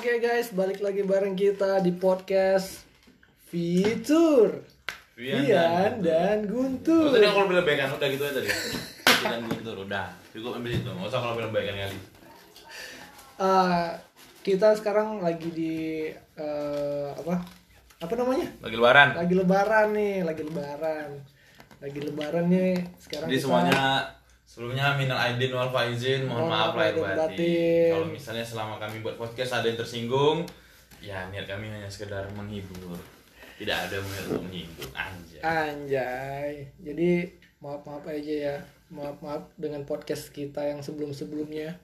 Oke guys, balik lagi bareng kita di podcast Fitur Rian Rian dan dan Guntur. tadi aku lebih baikkan udah gitu aja tadi. Dan Guntur udah. Cukup ambil itu. Enggak usah kalau lebih baikkan kali. Eh, kita sekarang lagi di eh, apa? Apa namanya? Lagi lebaran. Lagi lebaran nih, lagi lebaran. Lagi lebaran nih. Sekarang Jadi kita- semuanya sebelumnya minal aidin wal faizin, mohon maaf maaf lahir batin. batin. Kalau misalnya selama kami buat podcast ada yang tersinggung, ya niat kami hanya sekedar menghibur. Tidak ada niat untuk menyinggung anjay. Anjay. Jadi maaf-maaf aja ya. Maaf-maaf dengan podcast kita yang sebelum-sebelumnya.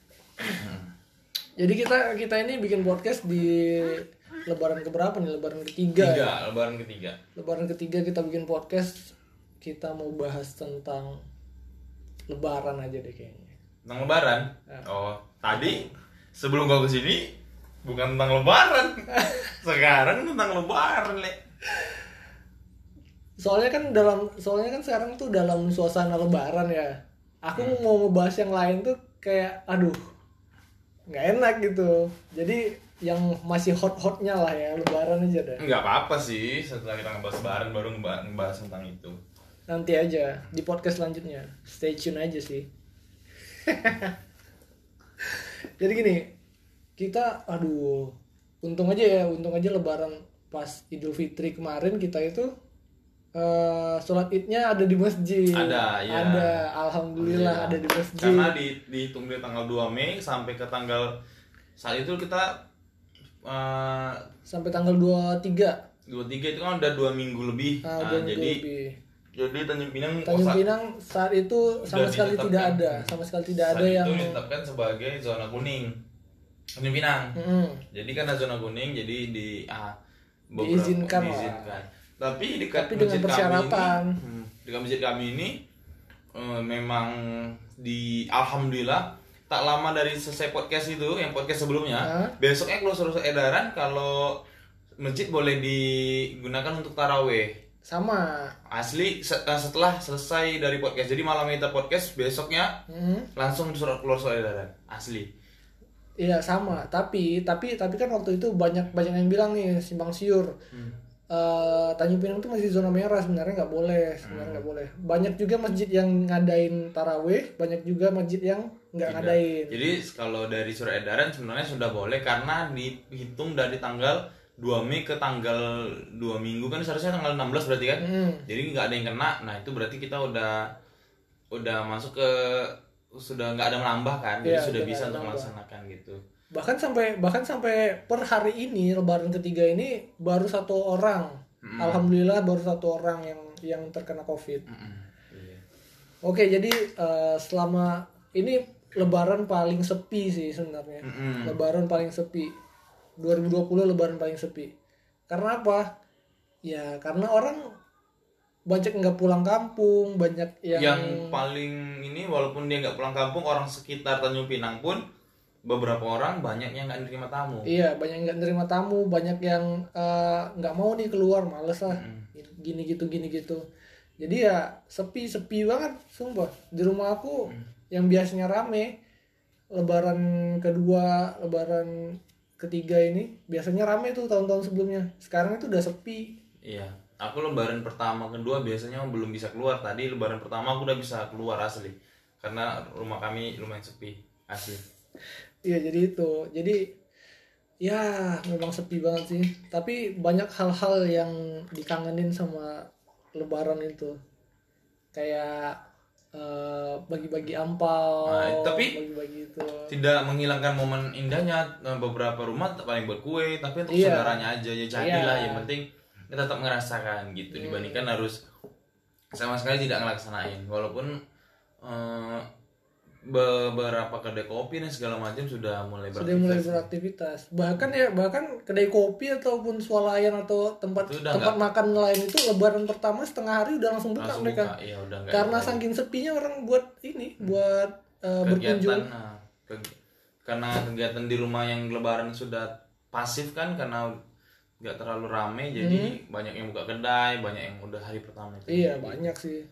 Jadi kita kita ini bikin podcast di lebaran keberapa nih? Lebaran ketiga. Tiga, ya? lebaran ketiga. Lebaran ketiga kita bikin podcast. Kita mau bahas tentang lebaran aja deh kayaknya. Tentang lebaran. Ya. Oh, tadi sebelum kau ke sini bukan tentang lebaran. Sekarang tentang lebaran, Le. Soalnya kan dalam soalnya kan sekarang tuh dalam suasana lebaran ya. Aku Hmm. mau ngebahas yang lain tuh kayak aduh nggak enak gitu. Jadi yang masih hot-hotnya lah ya lebaran aja deh. Enggak apa-apa sih, setelah kita ngebahas lebaran baru ngebahas, ngebahas tentang itu. Nanti aja di podcast selanjutnya. Stay tune aja sih. Jadi gini, kita aduh untung aja ya, untung aja lebaran pas Idul Fitri kemarin kita itu eh sholat idnya ada di masjid. Ada, ya. Ada, alhamdulillah Alhamdulillah. ada di masjid. Karena di, dihitung dari tanggal 2 Mei sampai ke tanggal saat itu kita eh Sampai tanggal 23. 23 itu kan udah dua minggu lebih. Nah, Nah, dua minggu jadi lebih. Jadi Tanjung Pinang Tanjung saat- Pinang saat itu sama sekali tidak ada, sama sekali tidak saat ada itu yang ditetapkan sebagai zona kuning. Tanjung Pinang. Mm-mm. Jadi karena zona kuning jadi di ah, beberapa- Diizinkan lah. diizinkan. Tapi dekat Tapi dengan masjid persyaratan. Kami ini, hmm, dekat masjid kami ini eh, memang di alhamdulillah tak lama dari selesai podcast itu yang podcast sebelumnya Hah? besoknya keluar surat edaran kalau masjid boleh digunakan untuk taraweh sama. asli se- setelah selesai dari podcast jadi malam kita podcast besoknya Mm. langsung surat keluar surat edaran asli Iya sama, tapi tapi tapi kan waktu itu banyak banyak yang bilang nih simpang siur. Eh, Tanjung Pinang itu masih zona merah sebenarnya nggak boleh sebenarnya nggak boleh. Banyak juga masjid yang ngadain taraweh, banyak juga masjid yang nggak ngadain. Jadi kalau dari surat edaran sebenarnya sudah boleh karena dihitung dari tanggal 2 Mei ke tanggal 2 minggu kan seharusnya tanggal 16 berarti kan. Hmm. Jadi nggak ada yang kena. Nah, itu berarti kita udah udah masuk ke sudah nggak ada menambah kan. Jadi Iya, sudah udah bisa untuk melaksanakan gitu. Bahkan sampai bahkan sampai per hari ini Lebaran ketiga ini baru satu orang. Alhamdulillah baru satu orang yang yang terkena COVID. Mm-mm. Iya. Oke, jadi eh, selama ini Lebaran paling sepi sih sebenarnya. Mm-mm. Lebaran paling sepi. 2020 Lebaran paling sepi. Karena apa? Ya karena orang banyak nggak pulang kampung, banyak yang, Yang paling ini walaupun dia nggak pulang kampung, orang sekitar Tanjung Pinang pun beberapa orang banyak yang nggak nerima tamu. iya banyak yang nggak nerima tamu, banyak yang eh, nggak mau nih keluar, males lah, gini gitu gini gitu. Jadi ya sepi sepi banget, sumpah. Di rumah aku yang biasanya rame, Lebaran kedua, Lebaran ketiga ini biasanya rame tuh tahun-tahun sebelumnya. Sekarang itu udah sepi. Iya, aku lebaran pertama kedua biasanya belum bisa keluar. Tadi lebaran pertama aku udah bisa keluar asli. Karena rumah kami lumayan sepi, asli. Iya jadi itu. Jadi ya memang sepi banget sih. Tapi banyak hal-hal yang dikangenin sama Lebaran itu. Kayak eh, bagi-bagi ampau, Nah, tapi- bagi-bagi itu. Tidak menghilangkan momen indahnya eh, beberapa rumah paling buat kue, tapi untuk Iya. saudaranya aja ya jadilah Iya. yang penting kita tetap merasakan gitu dibandingkan harus sama sekali tidak ngelaksanain walaupun eh, beberapa kedai kopi dan segala macam sudah mulai Sudah mulai beraktivitas. beraktivitas. Bahkan ya bahkan kedai kopi ataupun swalayan atau tempat tempat makan lain itu Lebaran pertama setengah hari udah langsung buka langsung mereka. buka, iya udah Karena ada saking sepinya orang buat ini, buat eh, berkunjung. kegiatan nah, kegi- karena kegiatan di rumah yang lebaran sudah pasif kan karena nggak terlalu rame jadi banyak yang buka kedai banyak yang udah hari pertama itu Iya banyak sih.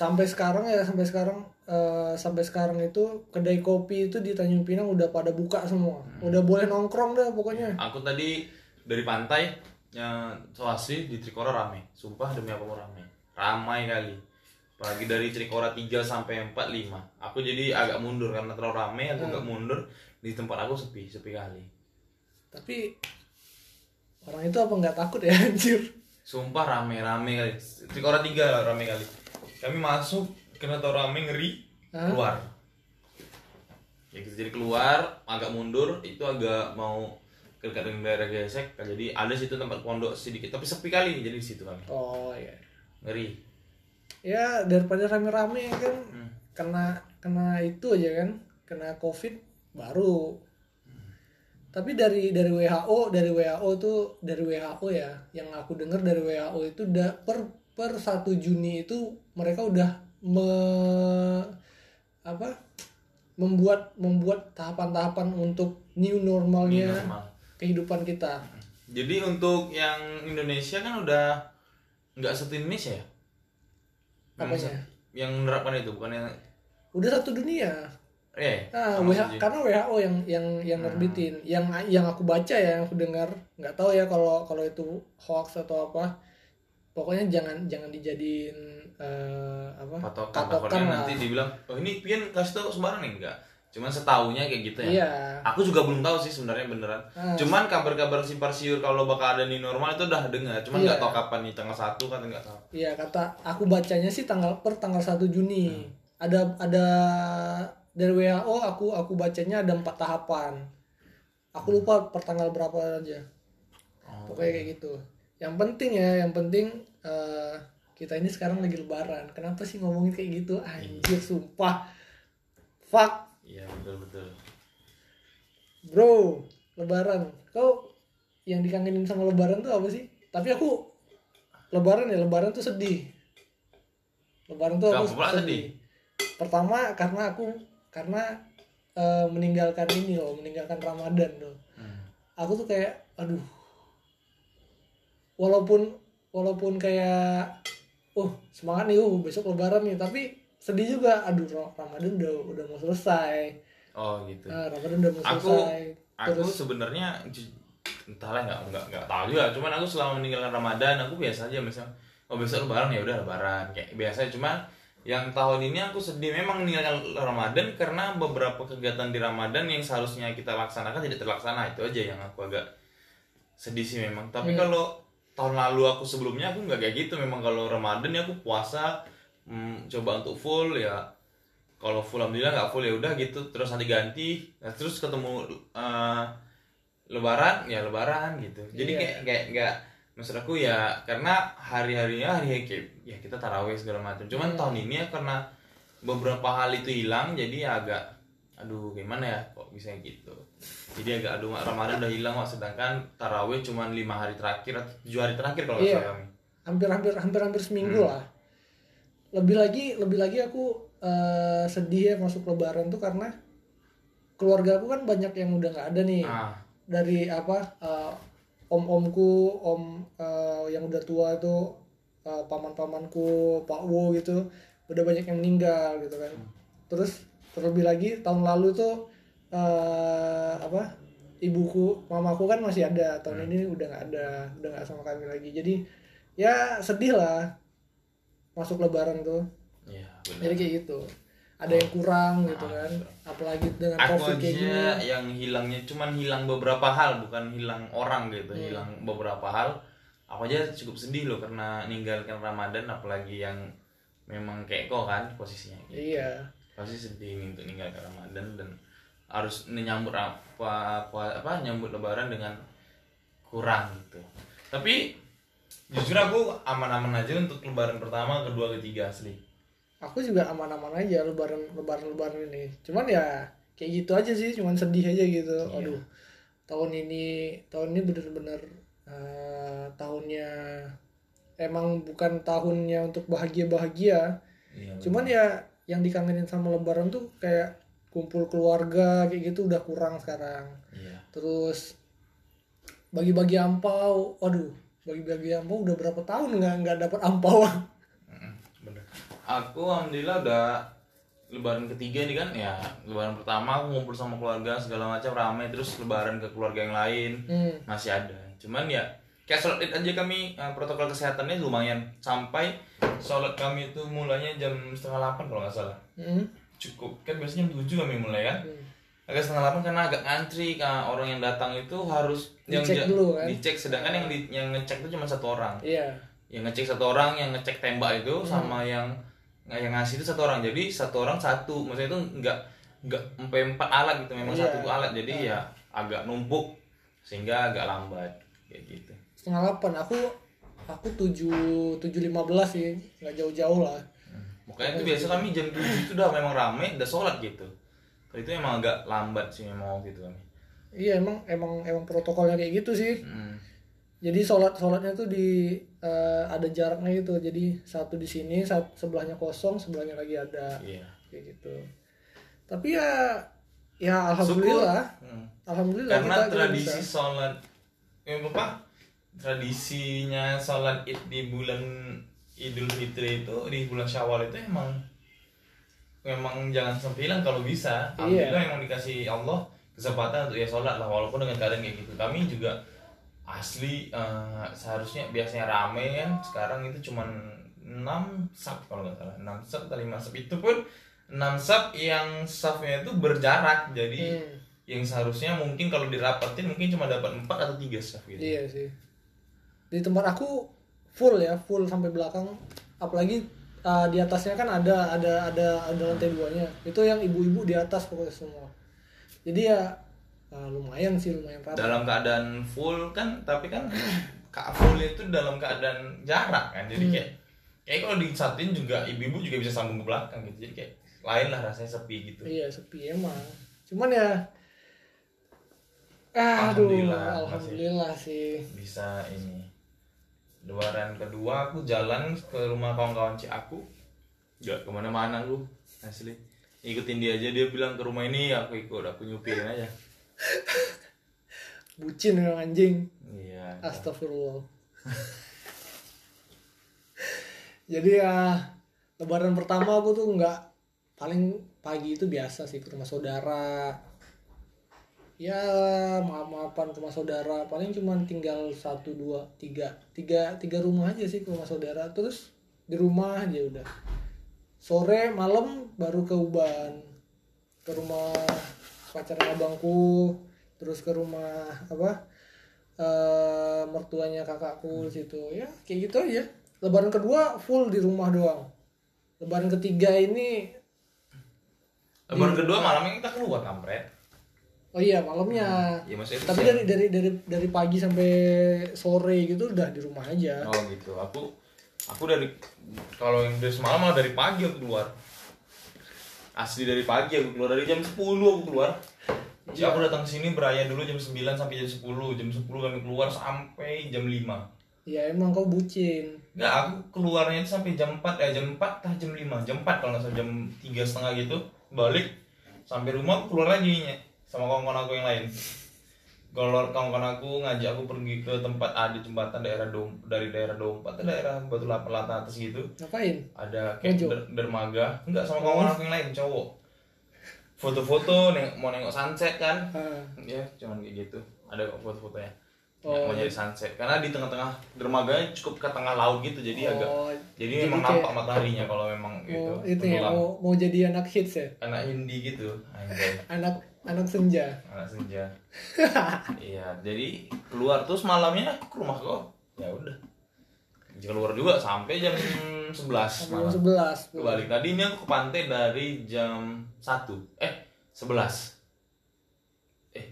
Sampai sekarang ya sampai sekarang eh, sampai sekarang itu kedai kopi itu di Tanjung Pinang udah pada buka semua udah boleh nongkrong dah pokoknya Aku tadi dari pantai yang Soasi di Trikora rame. Sumpah demi apa rame. Ramai kali. Apalagi dari Trikora 3 sampai 4 5. Aku jadi agak mundur karena terlalu rame, aku agak mundur. Di tempat aku sepi, sepi kali. tapi orang itu apa nggak takut ya anjir Sumpah rame-rame kali. Trikora 3 lah rame kali. Kami masuk kena tau rame ngeri Hah? keluar. Ya kita jadi keluar, agak mundur, itu agak mau ke dekat dengan daerah gesek. Jadi ada situ tempat pondok sedikit, tapi sepi kali jadi di situ kami. oh ya Ngeri. ya daripada rame-rame kan Hmm. kena kena itu aja kan kena covid baru tapi dari dari WHO dari WHO tuh dari WHO ya yang aku dengar dari WHO itu udah per per 1 Juni itu mereka udah me, apa membuat membuat tahapan-tahapan untuk new normalnya New normal. kehidupan kita Jadi untuk yang Indonesia kan udah nggak satu Indonesia ya? Yang Apanya? se- Yang menerapkan itu bukan yang udah satu dunia eh Nah, WH karena WHO yang yang yang nerbitin, yang yang aku baca ya, yang aku dengar, nggak tahu ya kalau kalau itu hoax atau apa. Pokoknya jangan jangan dijadiin eh, apa? patokan, patokan lah. nanti dibilang oh ini pian kasih tahu sembarang nih enggak cuman setaunya kayak gitu ya Iya. aku juga belum tahu sih sebenarnya beneran Ah. cuman kabar-kabar simpar siur kalau bakal ada new normal itu udah dengar cuman Iya. nggak tahu kapan nih tanggal satu kan nggak tahu Iya, kata aku bacanya sih tanggal per tanggal 1 Juni. Ada ada dari WHO aku aku bacanya ada empat tahapan. Aku lupa per tanggal berapa aja. Oh. Pokoknya kayak gitu. Yang penting ya, yang penting eh, kita ini sekarang lagi lebaran. Kenapa sih ngomongin kayak gitu? Anjir, sumpah. Fuck, iya betul betul bro. Lebaran. Kau yang dikangenin sama lebaran tuh apa sih? Tapi aku lebaran ya, lebaran tuh sedih. Lebaran tuh aku pula sedih? Pertama karena aku karena eh, meninggalkan ini loh, meninggalkan Ramadan tuh. Hmm. Aku tuh kayak aduh. Walaupun walaupun kayak uh semangat nih uh besok lebaran nih, tapi sedih juga. Aduh Ra- Ramadan udah udah mau selesai. oh gitu Nah, Ramadan udah mau aku selesai. aku sebenarnya ju- entahlah nggak nggak nggak tahu juga cuman aku selama meninggalkan Ramadan aku biasa aja misal oh besok lebaran ya udah lebaran kayak biasa cuman yang tahun ini aku sedih memang meninggalkan Ramadan karena beberapa kegiatan di Ramadan yang seharusnya kita laksanakan tidak terlaksana itu aja yang aku agak sedih sih memang tapi kalau tahun lalu aku sebelumnya aku nggak kayak gitu. Memang kalau Ramadan ya aku puasa hmm, coba untuk full ya. Kalau full alhamdulillah nggak full ya udah gitu. Terus nanti ganti nah, terus ketemu eh, lebaran ya lebaran gitu. Jadi Iya. kayak kayak nggak maksud aku ya karena hari harinya hari kayak ya kita taraweh segala macam. Cuman tahun ini ya karena beberapa hal itu hilang jadi ya agak aduh gimana ya kok bisa gitu jadi agak aduh ramadan udah hilang Wak. sedangkan taraweh cuma lima hari terakhir atau tujuh hari terakhir kalau nggak Iya. salah kami hampir-hampir hampir-hampir seminggu lah. Lebih lagi lebih lagi aku eh, sedih ya masuk lebaran tuh karena keluarga aku kan banyak yang udah nggak ada nih. ah Dari apa eh, om-omku, om eh, yang udah tua tuh eh, paman-pamanku, Pak Wo gitu, udah banyak yang meninggal gitu kan. Terus terlebih lagi tahun lalu tuh eh, apa? Ibuku, mamaku kan masih ada. Tahun ini udah nggak ada, udah nggak sama kami lagi. Jadi ya sedih lah masuk lebaran tuh iya jadi kayak gitu ada yang kurang gitu kan apalagi dengan aku covid kayak gini yang hilangnya cuman hilang beberapa hal bukan hilang orang gitu Hmm. hilang beberapa hal aku aja cukup sedih loh karena ninggalkan Ramadan apalagi yang memang kayak kau kan posisinya gitu. iya pasti sedih nih untuk ninggalkan Ramadan dan harus menyambut apa apa, apa nyambut Lebaran dengan kurang gitu. Tapi jujur aku aman-aman aja untuk Lebaran pertama kedua ketiga asli. Aku juga aman-aman aja lebaran lebaran lebaran ini. Cuman ya kayak gitu aja sih cuman sedih aja gitu. Iya. aduh tahun ini tahun ini bener-bener eh, tahunnya emang bukan tahunnya untuk bahagia bahagia iya, cuman ya yang dikangenin sama lebaran tuh kayak kumpul keluarga kayak gitu udah kurang sekarang iya terus bagi-bagi ampau waduh bagi-bagi ampau udah berapa tahun nggak nggak dapat ampau Mm, bener. aku alhamdulillah udah lebaran ketiga nih kan ya lebaran pertama aku ngumpul sama keluarga segala macam ramai terus lebaran ke keluarga yang lain Hmm. masih ada cuman ya kayak sholat id aja kami eh, protokol kesehatannya lumayan sampai sholat kami itu mulanya jam setengah delapan kalau nggak salah Hmm. Cukup kan biasanya jam tujuh kami mulai kan Hmm. agak setengah delapan karena agak ngantri Kak. orang yang datang itu harus yang Dicek ja- dulu, kan? dicek sedangkan yang di, yang ngecek itu cuma satu orang Iya. yang ngecek satu orang yang ngecek tembak itu Hmm. sama yang yang ngasih itu satu orang jadi satu orang satu maksudnya itu nggak nggak sampai empat alat gitu memang Iya. satu alat jadi ya agak numpuk sehingga agak lambat kayak gitu Setengah delapan. Aku aku tujuh tujuh lima belas sih, nggak jauh-jauh lah. Makanya itu biasa kami jam 7 itu udah memang rame udah sholat gitu Kalau itu emang agak lambat sih memang waktu itu kami Iya emang emang emang protokolnya kayak gitu sih. Hmm. Jadi sholat sholatnya tuh di eh, ada jaraknya gitu. Jadi satu di sini, satu sebelahnya kosong, sebelahnya lagi ada iya kayak gitu. Tapi ya ya alhamdulillah, Hmm. alhamdulillah karena kita- kita tradisi bisa. sholat eh apa tradisinya sholat id di bulan idul fitri itu di bulan syawal itu emang memang jangan sampai hilang kalau bisa. Iya. alhamdulillah emang dikasih Allah kesempatan untuk ya sholat lah walaupun dengan keadaan kayak gitu. Kami juga asli eh, seharusnya biasanya rame kan. Sekarang itu cuman 6 sub kalau nggak salah. 6 sub atau 5 sub. Itu pun 6 sub yang subnya itu berjarak. Jadi Hmm, yang seharusnya mungkin kalau dirapatin mungkin cuma dapat 4 atau 3 staff gitu. iya sih. Di tempat aku full ya, full sampai belakang. Apalagi uh, di atasnya kan ada ada ada ada lantai duanya. Itu yang ibu-ibu di atas pokoknya semua. Jadi ya uh, lumayan sih lumayan rapi. Dalam keadaan full kan, tapi kan kak full itu dalam keadaan jarak kan. Jadi Hmm. kayak kayak kalau disatuin juga ibu-ibu juga bisa sambung ke belakang gitu. Jadi kayak lain lah rasanya sepi gitu. Iya sepi emang. Cuman ya Aduh, Alhamdulillah, alhamdulillah, sih. Bisa ini. Lebaran kedua aku jalan ke rumah kawan-kawan cik aku. Gak ke mana-mana lu asli. Ikutin dia aja dia bilang ke rumah ini aku ikut aku nyupirin aja. Bucin memang anjing. Iya. Astagfirullah. Jadi ya lebaran pertama aku tuh nggak paling pagi itu biasa sih ke rumah saudara. Ya maaf maafan ke rumah saudara. Paling cuma tinggal satu dua tiga. Tiga tiga rumah aja sih ke rumah saudara. Terus di rumah aja udah. Sore malam baru ke Uban. Ke rumah pacarnya abangku. Terus ke rumah apa eh mertuanya kakakku situ. Ya kayak gitu aja. Lebaran kedua full di rumah doang. Lebaran ketiga ini Lebaran kedua malamnya kita keluar kampret. Oh iya malamnya Ya maksudnya itu tapi dari dari dari dari pagi sampai sore gitu udah di rumah aja Oh gitu. Aku aku dari kalau yang dari semalam malah dari pagi aku keluar. Asli dari pagi aku keluar dari jam 10 aku keluar. Jadi aku datang sini beraya dulu jam 9 sampai jam 10. Jam 10 kami keluar sampai jam 5. ya emang kau bucin Enggak, aku keluarnya itu sampai jam 4, eh jam 4 tah jam 5. Jam 4 kalau nggak salah jam 3 setengah gitu. Balik sampai rumah aku keluar lagi sama kawan-kawan aku yang lain. Kalau kawan-kawan aku ngajak aku pergi ke tempat ada jembatan daerah Dom dari daerah Dompat ke daerah Batu Lapan Latan atas gitu. ngapain Ada kayak der- dermaga. Enggak sama kawan aku yang lain cowok. Foto-foto neng mau nengok sunset kan. Ah, Ya, cuman kayak gitu. Ada kok foto-fotonya. Oh, mau nyari sunset karena di tengah-tengah dermaganya cukup ke tengah laut gitu jadi agak oh, jadi, memang kayak nampak mataharinya kalau memang gitu. mau itu ya mau mau jadi anak hits ya Anak Hindi gitu. Anak anak senja Anak senja. iya, jadi keluar terus malamnya ke rumah kok. Ya udah. Keluar juga sampai jam 11 jam malam. sebelas Kebalik tadi ini aku ke pantai dari jam 1. Eh, 11. Eh,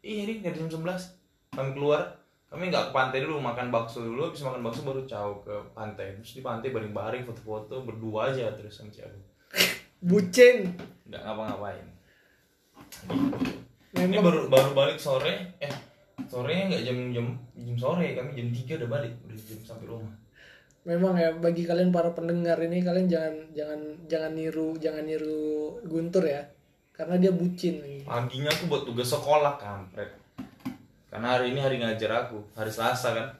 iya nih dari jam 11. Kami keluar, kami nggak ke pantai dulu makan bakso dulu, habis makan bakso baru jauh ke pantai. Terus di pantai baring-baring foto-foto berdua aja terus sama cewek. bucin Nggak ngapa-ngapain. Ini memang baru baru balik sore, eh sorenya nggak jam jam jam sore kami jam 3 udah balik udah jam sampai rumah. memang ya bagi kalian para pendengar ini kalian jangan jangan jangan niru jangan niru Guntur ya karena dia bucin Paginya aku buat tugas sekolah kampret. Karena hari ini hari ngajar aku, hari Selasa kan.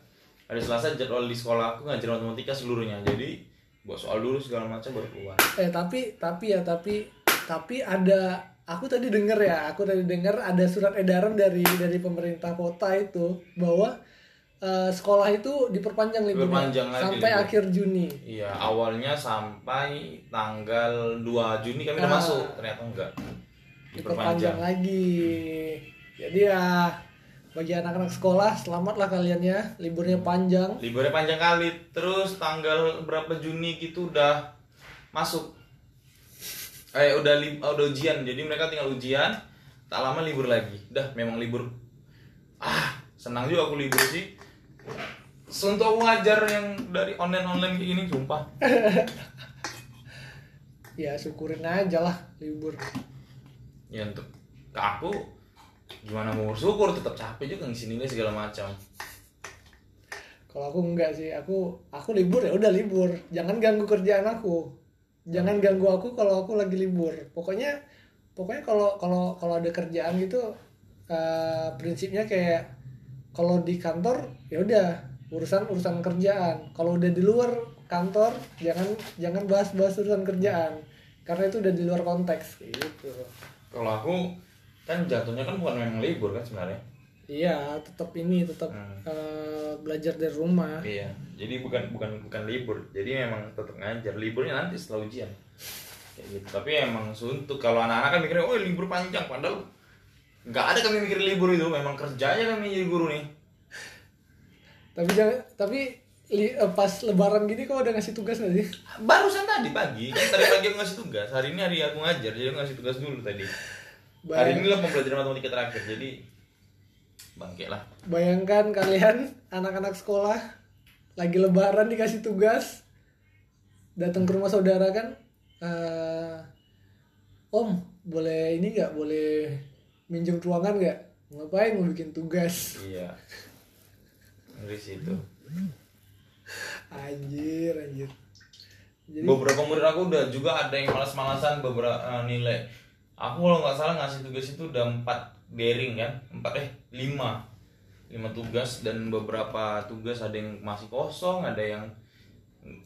Hari Selasa jadwal di sekolah aku ngajar matematika seluruhnya. Jadi buat soal dulu segala macam baru keluar eh tapi tapi ya tapi tapi ada aku tadi dengar ya aku tadi dengar ada surat edaran dari dari pemerintah kota itu bahwa eh, sekolah itu diperpanjang liburnya Diperpanjang lagi sampai libur. akhir Juni iya awalnya sampai tanggal 2 Juni kami udah Ah. masuk ternyata enggak diperpanjang diperpanjang lagi jadi ya bagi anak-anak sekolah selamatlah kalian ya. Liburnya panjang. Liburnya panjang kali. Terus tanggal berapa Juni gitu udah masuk. Eh udah li- udah ujian. Jadi mereka tinggal ujian tak lama libur lagi. Dah memang libur. Ah senang juga aku libur sih. Untuk aku ngajar yang dari online online kayak gini sumpah. Ya syukurin aja lah libur. Ya untuk ke aku gimana mau bersyukur tetap capek juga ngisi nilai segala macam. Kalau aku enggak sih aku aku libur ya udah libur. Jangan ganggu kerjaan aku. Jangan ganggu aku kalau aku lagi libur. Pokoknya pokoknya kalau kalau kalau ada kerjaan gitu eh, prinsipnya kayak kalau di kantor ya udah urusan urusan kerjaan. Kalau udah di luar kantor jangan jangan bahas-bahas urusan kerjaan. Karena itu udah di luar konteks gitu. Kalau aku kan jatuhnya kan bukan memang libur kan sebenarnya iya tetap ini tetap Hmm. eh, belajar dari rumah Iya, jadi bukan bukan bukan libur, jadi memang tetap ngajar. Liburnya nanti setelah ujian. Kayak gitu. Tapi emang suntuk kalau anak-anak kan mikirnya, oh libur panjang, padahal nggak ada kami mikir libur itu, memang kerjanya kami jadi guru nih. tapi jangan tapi li- eh, pas lebaran gini kok udah ngasih tugas gak sih Barusan tadi pagi, kan tadi pagi aku ngasih tugas. Hari ini hari aku ngajar, jadi aku ngasih tugas dulu tadi. Hari ini lah pembelajaran matematika terakhir, jadi bangke lah. bayangkan kalian anak-anak sekolah lagi lebaran dikasih tugas datang ke rumah saudara kan eh, om boleh ini nggak boleh minjem ruangan nggak ngapain mau bikin tugas Iya. Ngeri sih itu. anjir anjir jadi beberapa murid aku udah juga ada yang malas-malasan beberapa eh, nilai aku kalau nggak salah ngasih tugas itu udah empat daring kan empat eh lima. Lima tugas dan beberapa tugas ada yang masih kosong ada yang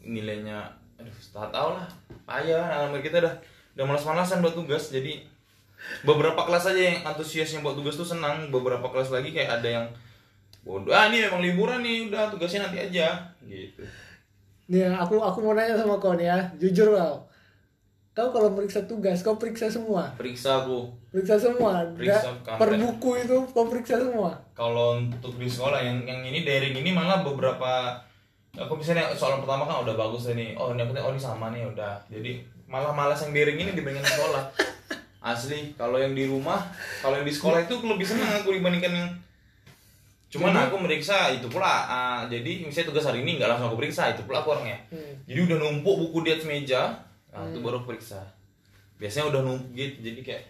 nilainya aduh tak tahu lah. Payah anak kita udah udah malas-malasan buat tugas. Jadi beberapa kelas aja yang antusiasnya buat tugas tuh senang. Beberapa kelas lagi kayak ada yang bodoh ah ini memang liburan nih udah tugasnya nanti aja. Gitu. Nih aku aku mau nanya sama kau nih ya jujur kau kau kalau periksa tugas kau periksa semua? Periksa aku. Periksa semua? Periksa kampret. per buku itu kau periksa semua? Kalau untuk di sekolah yang yang ini daring ini malah beberapa aku misalnya soal pertama kan udah bagus ini oh ini aku oh ini sama nih udah. Jadi malah malas yang daring ini dibandingkan di sekolah. Asli kalau yang di rumah kalau yang di sekolah itu lebih senang aku dibandingkan yang cuman aku meriksa itu pula ah, jadi misalnya tugas hari ini nggak langsung aku periksa itu pula aku orangnya. Hmm. jadi udah numpuk buku di atas meja nah, itu baru aku periksa. Biasanya udah numpuk gitu jadi kayak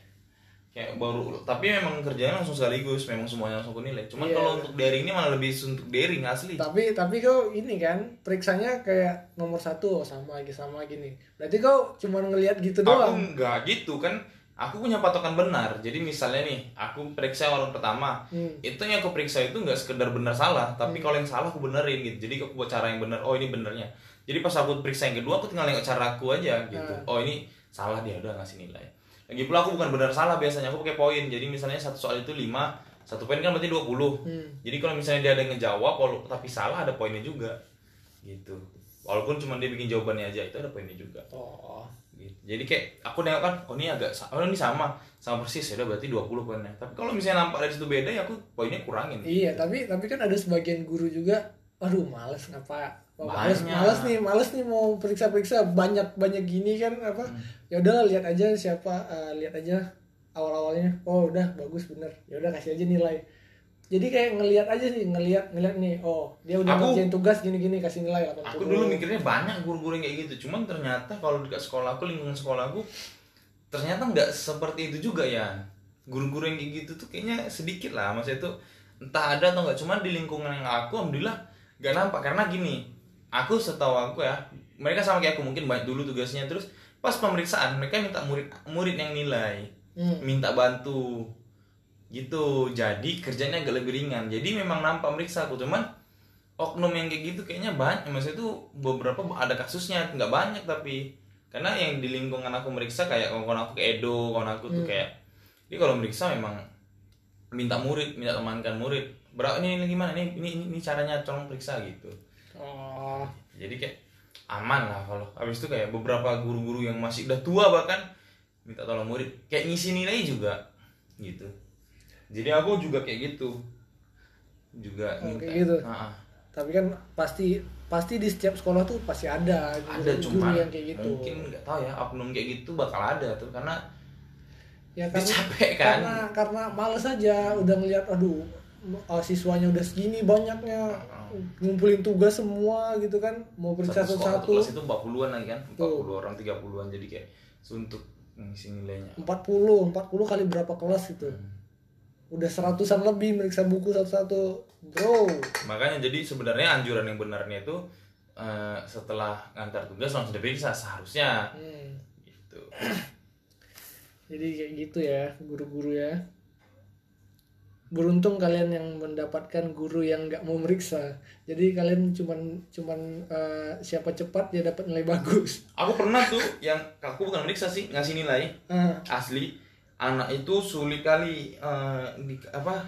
kayak baru tapi memang kerjanya langsung sekaligus memang semuanya langsung aku nilai. Cuman Iya. kalau untuk daring ini malah lebih untuk daring asli. Tapi tapi kau ini kan periksanya kayak nomor satu oh, sama lagi sama gini berarti kau cuma ngelihat gitu aku doang? nggak gitu kan. Aku punya patokan benar. Jadi misalnya nih aku periksa orang pertama. Hmm. itu yang aku periksa itu nggak sekedar benar salah tapi kalau yang salah aku benerin gitu. Jadi aku buat cara yang benar oh ini benernya jadi pas aku periksa yang kedua aku tinggal nengok cara aku aja gitu Ah. oh ini salah dia udah ngasih nilai lagi pula aku bukan benar salah biasanya aku pakai poin jadi misalnya satu soal itu 5 satu poin kan berarti 20 Hmm. jadi kalau misalnya dia ada yang ngejawab walau tapi salah ada poinnya juga gitu walaupun cuma dia bikin jawabannya aja itu ada poinnya juga oh gitu. Jadi kayak aku nengok kan, oh ini agak oh ini sama, sama persis ya udah berarti 20 poinnya. Tapi kalau misalnya nampak dari situ beda ya aku poinnya kurangin. iya tapi tapi kan ada sebagian guru juga aduh males ngapa males males nih males nih mau periksa periksa banyak banyak gini kan apa Hmm. ya udahlah lihat aja siapa eh, lihat aja awal awalnya oh udah bagus bener ya udah kasih aja nilai jadi kayak ngelihat aja sih ngelihat ngelihat nih oh dia udah Aku- ngerjain tugas gini gini kasih nilai 80 Aku dulu mikirnya banyak guru-guru yang kayak gitu, cuman ternyata kalau dekat sekolah aku, lingkungan sekolah aku ternyata nggak seperti itu juga ya. Guru-guru yang kayak gitu tuh kayaknya sedikit lah, maksudnya itu entah ada atau nggak. Cuman di lingkungan yang aku, alhamdulillah nggak nampak karena gini. Aku setahu aku ya, mereka sama kayak aku mungkin banyak dulu tugasnya. Terus pas pemeriksaan mereka minta murid murid yang nilai. Hmm. minta bantu. Gitu. Jadi kerjanya agak lebih ringan. Jadi memang nampak meriksa aku. Cuman oknum yang kayak gitu kayaknya banyak. Maksudnya itu beberapa ada kasusnya. Nggak banyak tapi karena yang di lingkungan aku meriksa kayak kawan aku ke Edo kawan aku tuh kayak dia kalau meriksa memang minta murid minta temankan murid. Berapa ini, ini gimana? Ini, ini ini ini caranya tolong periksa gitu. Oh jadi kayak aman lah kalau habis itu kayak beberapa guru-guru yang masih udah tua bahkan minta tolong murid kayak ngisi nilai juga gitu. Jadi aku juga kayak gitu. Juga Oh, minta. kayak gitu? Ah, ah. tapi kan pasti pasti di setiap sekolah tuh pasti ada ada guru, cuma yang kayak gitu. mungkin nggak tahu ya oknum kayak gitu bakal ada tuh karena ya dia capek kan. karena karena males aja udah ngeliat aduh uh, siswanya udah segini banyaknya ngumpulin tugas semua gitu kan mau periksa satu satu kelas itu 40-an lagi kan? Tuh. 40 orang 30-an jadi kayak suntuk ngisi nilainya. 40 40 kali berapa kelas itu udah seratusan lebih meriksa buku satu-satu. Bro. Makanya jadi sebenarnya anjuran yang benarnya itu eh, setelah ngantar tugas langsung diperiksa seharusnya. Hmm, gitu. Jadi kayak gitu ya guru-guru ya beruntung kalian yang mendapatkan guru yang nggak mau meriksa. Jadi kalian cuman cuman uh, siapa cepat dia dapat nilai bagus. Aku pernah tuh yang aku bukan meriksa sih ngasih nilai. Ah, asli anak itu sulit kali eh, di apa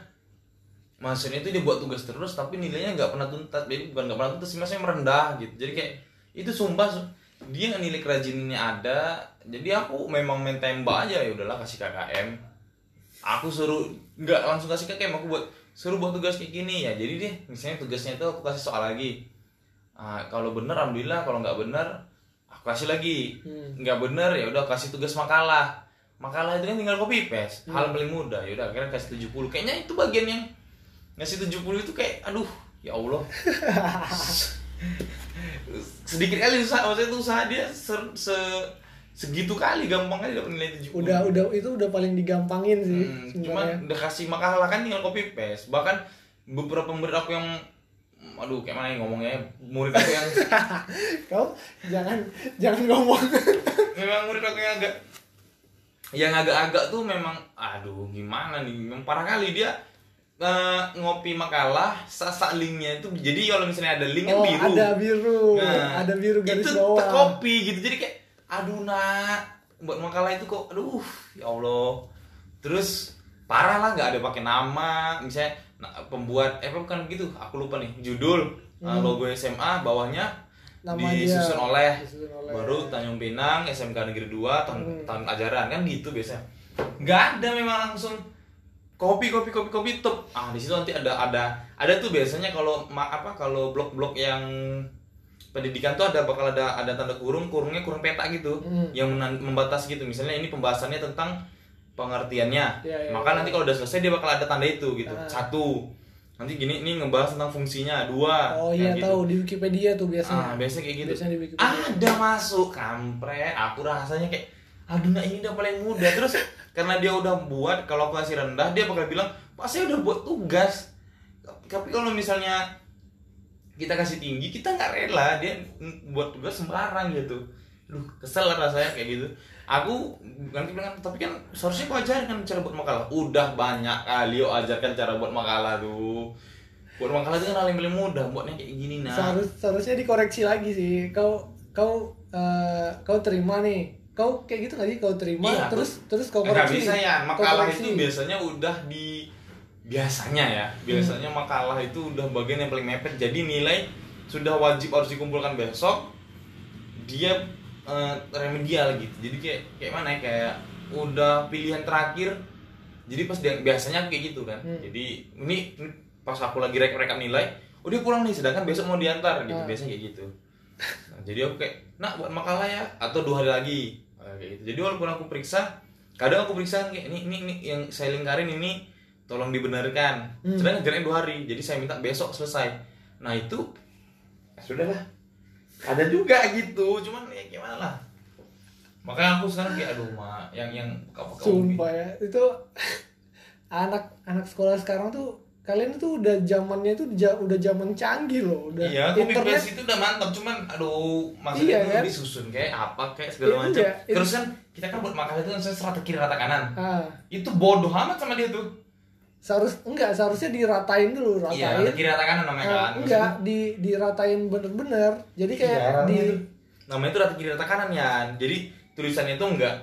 maksudnya itu dia buat tugas terus tapi nilainya nggak pernah tuntas. Jadi bukan nggak pernah tuntas sih maksudnya merendah gitu. Jadi kayak itu sumpah su- dia nilai kerajinannya ada jadi aku memang main tembak aja ya udahlah kasih KKM aku suruh nggak langsung kasih KKM aku buat suruh buat tugas kayak gini. Ya jadi deh misalnya tugasnya itu aku kasih soal lagi. Ah, kalau bener alhamdulillah kalau nggak bener aku kasih lagi. Hmm. nggak bener ya udah kasih tugas makalah. Makalah itu kan tinggal copy paste. Hal paling mudah. Ya udah akhirnya kasih 70 kayaknya itu bagian yang ngasih 70 itu kayak aduh ya Allah. Sedikit kali usaha maksudnya itu usaha dia se, se- segitu kali gampang aja dapat nilai 70 udah udah itu udah paling digampangin sih Hmm, cuman udah kasih makalah kan tinggal copy paste. Bahkan beberapa murid aku yang aduh kayak mana ya? Ngomongnya murid aku yang kau jangan jangan ngomong. Memang murid aku yang agak yang agak-agak tuh memang aduh gimana nih? Memang parah kali dia eh, ngopi makalah sasak linknya itu. Jadi kalau misalnya ada link kan oh biru. ada biru. Nah, ada biru garis itu bawah. terkopi gitu. Jadi kayak aduh nak. Buat makalah itu kok aduh ya allah. Terus parah lah nggak ada pakai nama. Misalnya nah, pembuat eh apa bukan begitu aku lupa nih judul. Uh, logo SMA bawahnya Nama disusun dia. oleh, Disusun oleh. baru Tanjung Pinang SMK Negeri 2 tahun, tahun ajaran kan gitu biasanya nggak ada memang langsung. Kopi kopi kopi kopi top. Ah di situ nanti ada ada ada tuh biasanya kalau apa kalau blok-blok yang pendidikan tuh ada bakal ada ada tanda kurung kurungnya kurung peta gitu Hmm. yang membatasi gitu misalnya ini pembahasannya tentang pengertiannya Iya, iya, maka iya. nanti kalau udah selesai dia bakal ada tanda itu gitu Ah. satu nanti gini ini ngebahas tentang fungsinya dua oh iya gitu. tahu di Wikipedia tuh biasanya Ah, biasanya kayak gitu. Biasanya di Wikipedia. Ada masuk kampret. Aku rasanya kayak aduh nah ini udah paling mudah. Terus karena dia udah buat kalau aku kasih rendah dia bakal bilang, "Pak, saya udah buat tugas." Tapi kalau misalnya kita kasih tinggi, kita nggak rela dia buat tugas sembarang gitu. Duh, kesel lah rasanya kayak gitu. Aku nanti bilang tapi kan seharusnya kau ajarkan cara buat makalah. Udah banyak kali yo ajarkan cara buat makalah tuh. Buat makalah itu kan hal yang paling mudah, buatnya kayak gini nah. Seharus, seharusnya dikoreksi lagi sih kau kau eh, kau terima nih kau kayak gitu nggak sih kau terima Iya, terus terus kau koreksi bisa ya, makalah itu biasanya udah di biasanya ya, biasanya Hmm. makalah itu udah bagian yang paling mepet. Jadi nilai sudah wajib harus dikumpulkan besok. Dia eh, remedial gitu. Jadi kayak kayak mana ya? Kayak udah pilihan terakhir. Jadi pas dia biasanya kayak gitu kan. Hmm. Jadi ini, ini pas aku lagi rekap rekap nilai, oh dia pulang nih, sedangkan besok mau diantar gitu. Ah. Biasanya kayak gitu. Nah, jadi aku kayak, nak buat makalah ya, atau dua hari lagi, Nah, kayak gitu. Jadi walaupun aku periksa, kadang aku periksa kayak ini, ini, ini yang saya lingkarin ini, tolong dibenarkan. Hmm. Sedangkan jaraknya dua hari, jadi saya minta besok selesai. Nah itu, ya sudah lah. Ada juga gitu, cuman ya gimana lah. Makanya aku sekarang kayak aduh ma, yang yang apa sumpah ya itu anak anak sekolah sekarang tuh kalian tuh udah zamannya tuh ja- udah zaman canggih loh udah Iya, internet itu udah mantap, cuman aduh maksudnya Iya, itu kan? disusun kayak apa kayak segala Iya, macam. iya. Terus kan kita kan buat makalah itu kan kiri rata kanan. ah Itu bodoh amat sama dia tuh. Seharus enggak seharusnya diratain dulu iya ratain. rata kiri rata kanan namanya Eh, kan? enggak di diratain bener-bener. Jadi kayak Iya, di namanya, namanya itu rata kiri rata kanan ya jadi tulisannya itu enggak.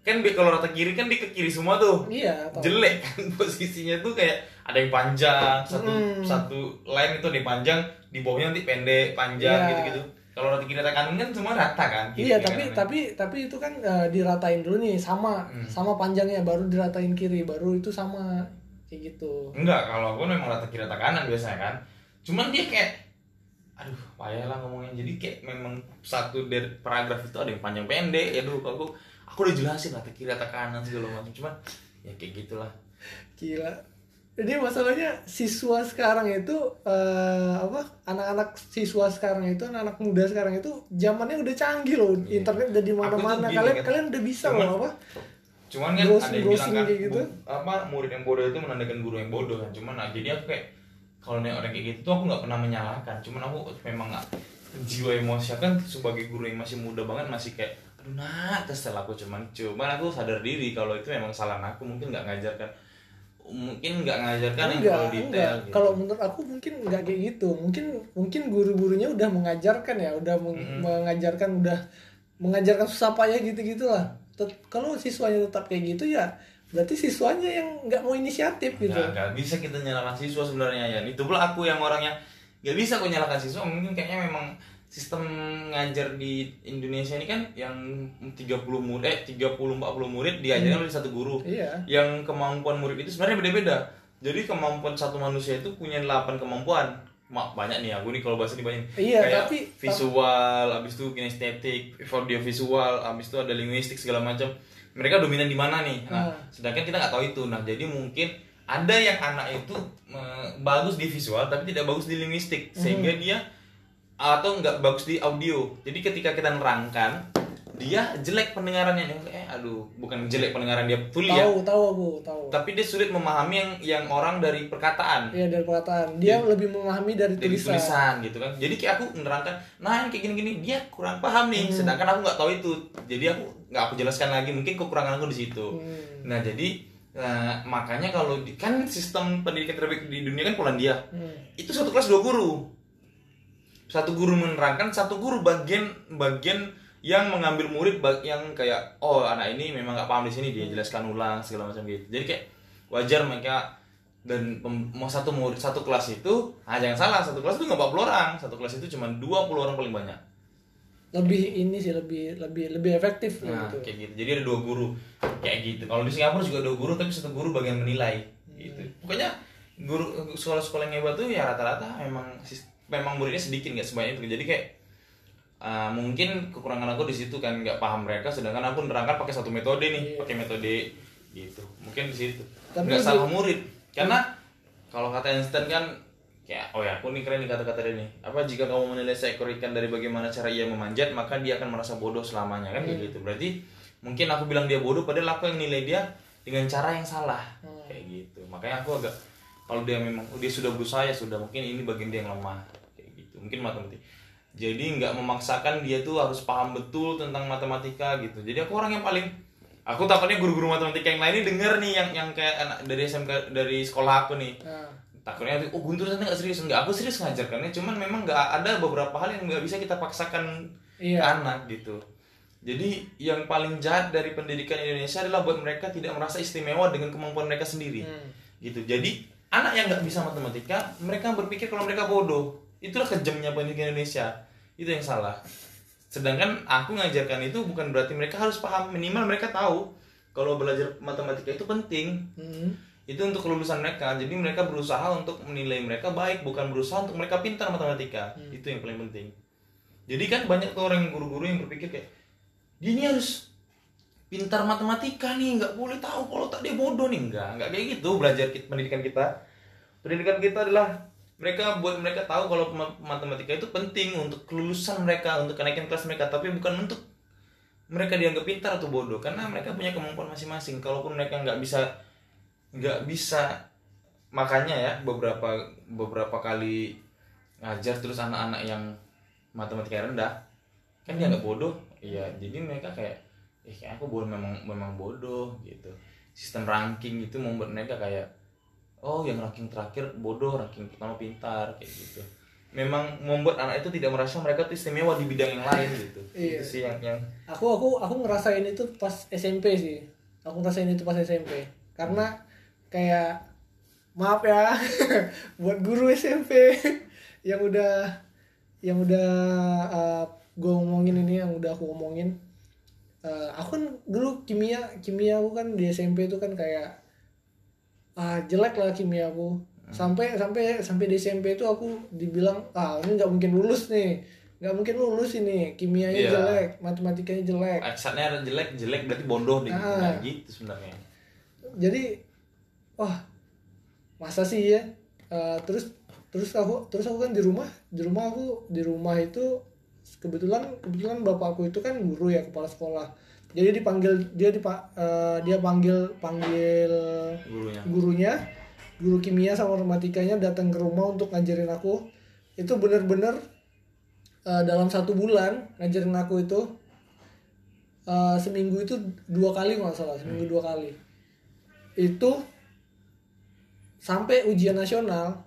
Kan bi- kalau rata kiri kan di ke kiri semua tuh. Iya jelek kan posisinya tuh kayak ada yang panjang satu Hmm. satu line itu yang panjang di bawahnya nanti pendek panjang Iya. gitu gitu kalau rata kiri rata kanan kan semua rata kan? Kiri Iya tapi kanannya. tapi tapi itu kan eh, diratain dulu nih sama. Hmm. sama panjangnya baru diratain kiri baru itu sama kayak gitu. enggak kalau aku memang rata kiri rata kanan biasanya kan cuman dia kayak aduh payah lah ngomongnya jadi kayak memang satu dari paragraf itu ada yang panjang pendek ya aduh aku aku udah jelasin rata kiri rata kanan segala macam cuman ya kayak gitulah Gila. Jadi masalahnya siswa sekarang itu eh, apa anak-anak siswa sekarang itu anak-anak muda sekarang itu zamannya udah canggih loh Iya. internet udah di mana-mana kalian kan. kalian udah bisa Cuman- loh apa cuman kan Browsing- ada yang bilang kan gitu. bu- apa murid yang bodoh itu menandakan guru yang bodoh. Kan cuman nah, jadi aku kayak kalau nih orang kayak gitu tuh aku nggak pernah menyalahkan. Cuman aku memang nggak jiwa emosi aku kan sebagai guru yang masih muda banget masih kayak aduh nak kesel aku. Cuman cuman aku sadar diri kalau itu memang salah. Aku mungkin nggak ngajarkan mungkin nggak ngajarkan yang enggak terlalu detail enggak gitu. kalau menurut aku mungkin enggak kayak gitu. Mungkin mungkin guru-gurunya udah mengajarkan ya udah meng- mengajarkan udah mengajarkan susah payah gitu gitulah kalau siswanya tetap kayak gitu ya berarti siswanya yang nggak mau inisiatif gitu Nggak, nggak bisa kita nyalakan siswa sebenarnya ya. Itu pula aku yang orangnya nggak bisa aku nyalakan siswa. Mungkin kayaknya memang sistem ngajar di Indonesia ini kan yang 30 murid eh 30 40 murid diajarkan oleh satu guru. iya Yang kemampuan murid itu sebenarnya beda-beda. Jadi kemampuan satu manusia itu punya 8 kemampuan. Mak banyak nih aku nih kalau bahasa ini banyak. Iya, Kayak tapi- visual, habis itu kinestetik, audio visual, habis itu ada linguistik segala macam. Mereka dominan di mana nih? Nah, Hmm. sedangkan kita nggak tahu itu. Nah, jadi mungkin ada yang anak itu bagus di visual tapi tidak bagus di linguistik sehingga dia atau nggak bagus di audio. Jadi ketika kita nerangkan dia jelek pendengarannya. Eh aduh bukan jelek pendengaran dia full ya. Tahu tahu aku tahu. Tapi dia sulit memahami yang yang orang dari perkataan. Iya dari perkataan. Dia lebih memahami dari dari tulisan. tulisan gitu kan. Jadi kayak aku menerangkan nah yang kayak gini-gini. Dia kurang paham nih sedangkan aku nggak tahu itu. Jadi aku nggak aku jelaskan lagi mungkin kekurangan aku di situ. Hmm. nah jadi nah, makanya kalau di, kan sistem pendidikan terbaik di dunia kan Polandia. Hmm. itu satu kelas dua guru. Satu guru menerangkan satu guru bagian bagian yang mengambil murid yang kayak oh anak ini memang nggak paham di sini dia jelaskan ulang segala macam gitu. Jadi kayak wajar mereka dan mau satu murid satu kelas itu ah jangan salah satu kelas itu nggak 40 orang satu kelas itu cuma 20 orang paling banyak. Lebih ini sih lebih lebih lebih efektif nah gitu. kayak gitu. Jadi ada dua guru kayak gitu. Kalau di Singapura juga dua guru tapi satu guru bagian menilai gitu. Pokoknya guru sekolah-sekolah yang hebat tuh ya rata-rata memang memang muridnya sedikit nggak sebanyak itu. Jadi kayak uh, mungkin kekurangan aku di situ kan nggak paham mereka sedangkan aku nerangkan pakai satu metode nih Iya. pakai metode gitu. Mungkin di situ. Nggak salah murid. Karena kalau kata Einstein kan kayak oh ya aku nih keren nih kata-kata dia nih. Apa jika kamu menilai seekor ikan dari bagaimana cara ia memanjat maka dia akan merasa bodoh selamanya. Kan kayak gitu. Berarti mungkin aku bilang dia bodoh padahal aku yang nilai dia dengan cara yang salah. Hmm. kayak gitu. Makanya aku agak kalau dia memang dia sudah berusaha ya sudah mungkin ini bagian dia yang lemah. Kayak gitu. Mungkin matematika jadi nggak memaksakan dia tuh harus paham betul tentang matematika gitu. Jadi aku orang yang paling aku takutnya guru-guru matematika yang lain ini denger nih yang yang kayak anak dari SMK dari sekolah aku nih. Nah, takutnya oh Guntur nanti nggak serius. Nggak aku serius ngajarkannya cuman memang nggak ada beberapa hal yang nggak bisa kita paksakan Iya. ke anak gitu. Jadi yang paling jahat dari pendidikan Indonesia adalah buat mereka tidak merasa istimewa dengan kemampuan mereka sendiri. Hmm. gitu. Jadi anak yang nggak bisa matematika mereka berpikir kalau mereka bodoh itulah kejamnya pendidikan Indonesia. Itu yang salah. Sedangkan aku ngajarkan itu bukan berarti mereka harus paham. Minimal mereka tahu kalau belajar matematika itu penting. Hmm. itu untuk kelulusan mereka. Jadi mereka berusaha untuk menilai mereka baik bukan berusaha untuk mereka pintar matematika. Itu yang paling penting. Jadi kan banyak tuh orang guru-guru yang berpikir kayak dia ini harus pintar matematika nih nggak boleh tahu kalau tak dia bodoh nih. Nggak nggak kayak gitu belajar kita, pendidikan kita. Pendidikan kita adalah mereka buat mereka tahu kalau matematika itu penting untuk kelulusan mereka untuk kenaikan kelas mereka tapi bukan untuk mereka dianggap pintar atau bodoh karena mereka punya kemampuan masing-masing. Kalaupun mereka nggak bisa nggak bisa makanya ya beberapa beberapa kali ngajar terus anak-anak yang matematika rendah kan dia nggak bodoh. Iya jadi mereka kayak eh kayak aku bodoh memang memang bodoh gitu. Sistem ranking itu membuat mereka kayak oh yang ranking terakhir bodoh ranking pertama pintar kayak gitu. Memang membuat anak itu tidak merasa mereka tuh istimewa di bidang yang lain gitu. Iya. itu sih yang yang aku aku aku ngerasain itu pas SMP sih. Aku ngerasain itu pas SMP karena kayak maaf ya buat guru SMP yang udah yang udah gue ngomongin ini yang udah aku ngomongin Eh, aku kan dulu kimia kimia aku kan di SMP itu kan kayak ah jelek lah kimia aku. Sampai sampai sampai di SMP itu aku dibilang ah ini nggak mungkin lulus nih. Nggak mungkin lulus ini. Kimianya Iya. jelek matematikanya jelek. Aksarnya ada jelek jelek berarti bodoh deh Ah. nah, gitu sebenarnya. Jadi wah masa sih ya? Eh, terus terus aku terus aku kan di rumah di rumah aku di rumah itu kebetulan kebetulan bapakku itu kan guru ya kepala sekolah jadi dipanggil dia dipa, eh, dia panggil panggil gurunya. gurunya. Guru kimia sama matematikanya datang ke rumah untuk ngajarin aku. Itu bener-bener eh, dalam satu bulan ngajarin aku itu eh, seminggu itu dua kali nggak salah seminggu dua kali. Itu sampai ujian nasional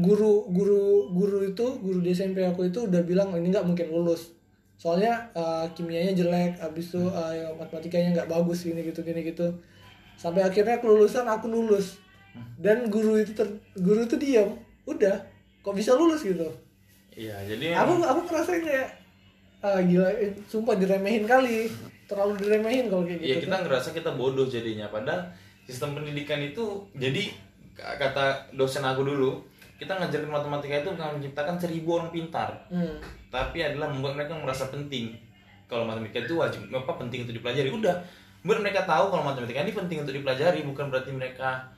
guru guru guru itu guru di SMP aku itu udah bilang ini nggak mungkin lulus soalnya eh, kimianya jelek habis itu eh, matematikanya nggak bagus gini gitu gini gitu. Sampai akhirnya kelulusan aku lulus. Dan guru itu ter, guru itu diam. Udah. Kok bisa lulus gitu? Iya jadi aku aku ngerasain kayak ah gila eh, sumpah diremehin kali. Terlalu diremehin kalau kayak Iya gitu kita ngerasa kita bodoh jadinya. Padahal sistem pendidikan itu jadi kata dosen aku dulu kita ngajarin matematika itu bukan menciptakan seribu orang pintar. Hmm. Tapi adalah membuat mereka merasa penting. Kalau matematika itu wajib apa penting untuk dipelajari? Udah. Buat mereka tahu kalau matematika ini penting untuk dipelajari bukan berarti mereka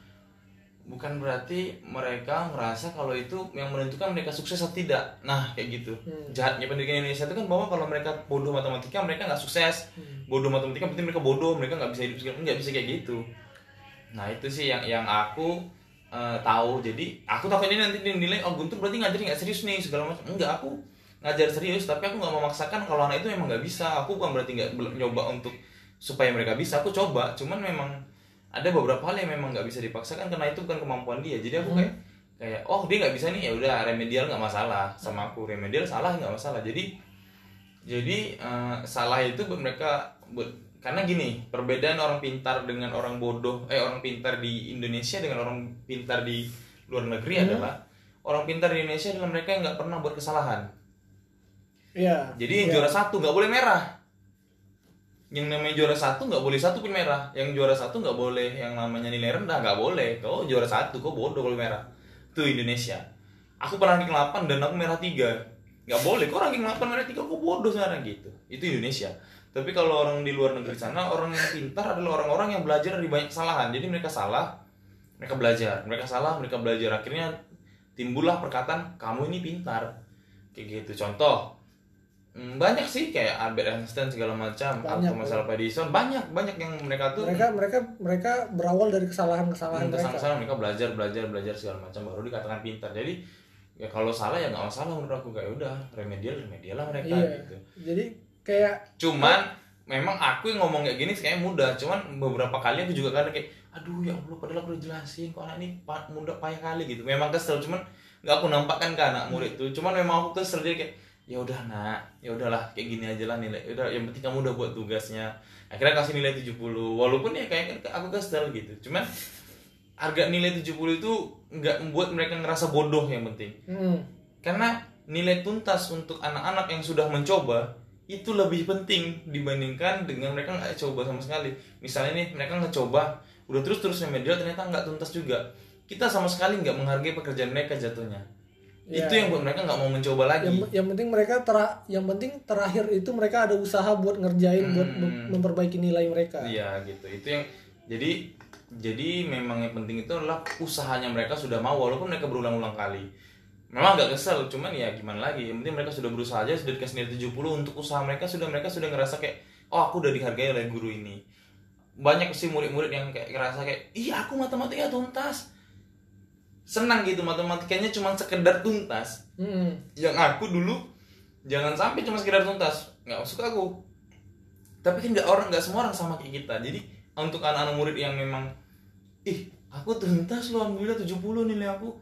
bukan berarti mereka merasa kalau itu yang menentukan mereka sukses atau tidak. Nah kayak gitu. Hmm. jahatnya pendidikan Indonesia itu kan bahwa kalau mereka bodoh matematika mereka nggak sukses. Hmm. bodoh matematika berarti mereka bodoh mereka nggak bisa hidup nggak bisa kayak gitu. Nah itu sih yang yang aku eh, tahu. Jadi aku takut ini nanti dinilai oh Guntur berarti ngajarin nggak serius nih segala macam. Enggak aku ngajar serius tapi aku nggak memaksakan kalau anak itu memang nggak bisa. Aku bukan berarti nggak nyoba untuk supaya mereka bisa aku coba. Cuman memang ada beberapa hal yang memang nggak bisa dipaksakan karena itu bukan kemampuan dia. Jadi aku kayak kayak oh dia nggak bisa nih. Ya udah remedial nggak masalah. Sama aku remedial salah nggak masalah. Jadi jadi eh, salah itu buat mereka buat karena gini perbedaan orang pintar dengan orang bodoh eh orang pintar di Indonesia dengan orang pintar di luar negeri adalah orang pintar di Indonesia adalah mereka yang nggak pernah buat kesalahan Iya. jadi yang Iya. juara satu nggak boleh merah. Yang namanya juara satu nggak boleh satu pun merah. Yang juara satu nggak boleh yang namanya nilai rendah nggak boleh. Kau juara satu? Kau bodoh kalau merah? Itu Indonesia. Aku pernah ranking 8 dan aku merah tiga. Nggak boleh. Kau ranking 8 merah tiga? Kau bodoh sekarang? Gitu. Itu Indonesia. Tapi kalau orang di luar negeri sana orang yang pintar adalah orang-orang yang belajar dari banyak kesalahan. Jadi mereka salah mereka belajar. Mereka salah mereka belajar. Akhirnya timbullah perkataan kamu ini pintar. Kayak gitu. Contoh banyak sih kayak Albert Einstein segala macam Banyak, atau masalah Edison banyak banyak yang mereka tuh mereka mereka mereka berawal dari kesalahan-kesalahan Hmm, mereka. kesalahan mereka belajar belajar belajar segala macam baru dikatakan pintar. Jadi ya kalau salah ya nggak masalah menurut aku. Kayak udah remedial remedial lah mereka Iya. gitu. Jadi kayak cuman memang aku yang ngomong kayak gini kayak mudah. Cuman beberapa kali aku juga kadang kayak aduh ya allah padahal aku udah jelasin kok anak ini mudah payah kali gitu. Memang kesel cuman nggak aku nampakkan ke anak murid tuh. Cuman memang aku kesel jadi kayak ya udah nak. Ya udahlah kayak gini aja lah nilai. Udah yang penting kamu udah buat tugasnya. Akhirnya kasih nilai 70 walaupun ya kayak aku kesel gitu. Cuman harga nilai 70 itu nggak membuat mereka ngerasa bodoh yang penting. Hmm, karena nilai tuntas untuk anak-anak yang sudah mencoba itu lebih penting dibandingkan dengan mereka nggak coba sama sekali. Misalnya nih mereka ngecoba, udah terus terus remedial ternyata nggak tuntas juga. Kita sama sekali nggak menghargai pekerjaan mereka jatuhnya. Iya. Itu yang buat mereka nggak mau mencoba lagi. yang yang penting mereka tera, yang penting terakhir itu mereka ada usaha buat ngerjain buat mem- memperbaiki nilai mereka. Iya gitu. Itu yang jadi jadi memang yang penting itu adalah usahanya mereka sudah mau walaupun mereka berulang-ulang kali. Memang agak kesel, cuman ya gimana lagi. Yang penting mereka sudah berusaha aja sudah dikasih nilai 70 untuk usaha mereka sudah mereka sudah ngerasa kayak oh aku udah dihargai oleh guru ini. Banyak sih murid-murid yang kayak ngerasa kayak iya aku matematika tuntas. Senang gitu matematikanya cuma sekedar tuntas. Hmm, yang aku dulu jangan sampai cuma sekedar tuntas. Nggak suka aku. Tapi kan nggak orang nggak semua orang sama kayak kita. Jadi untuk anak-anak murid yang memang ih aku tuntas loh alhamdulillah 70 nilai aku.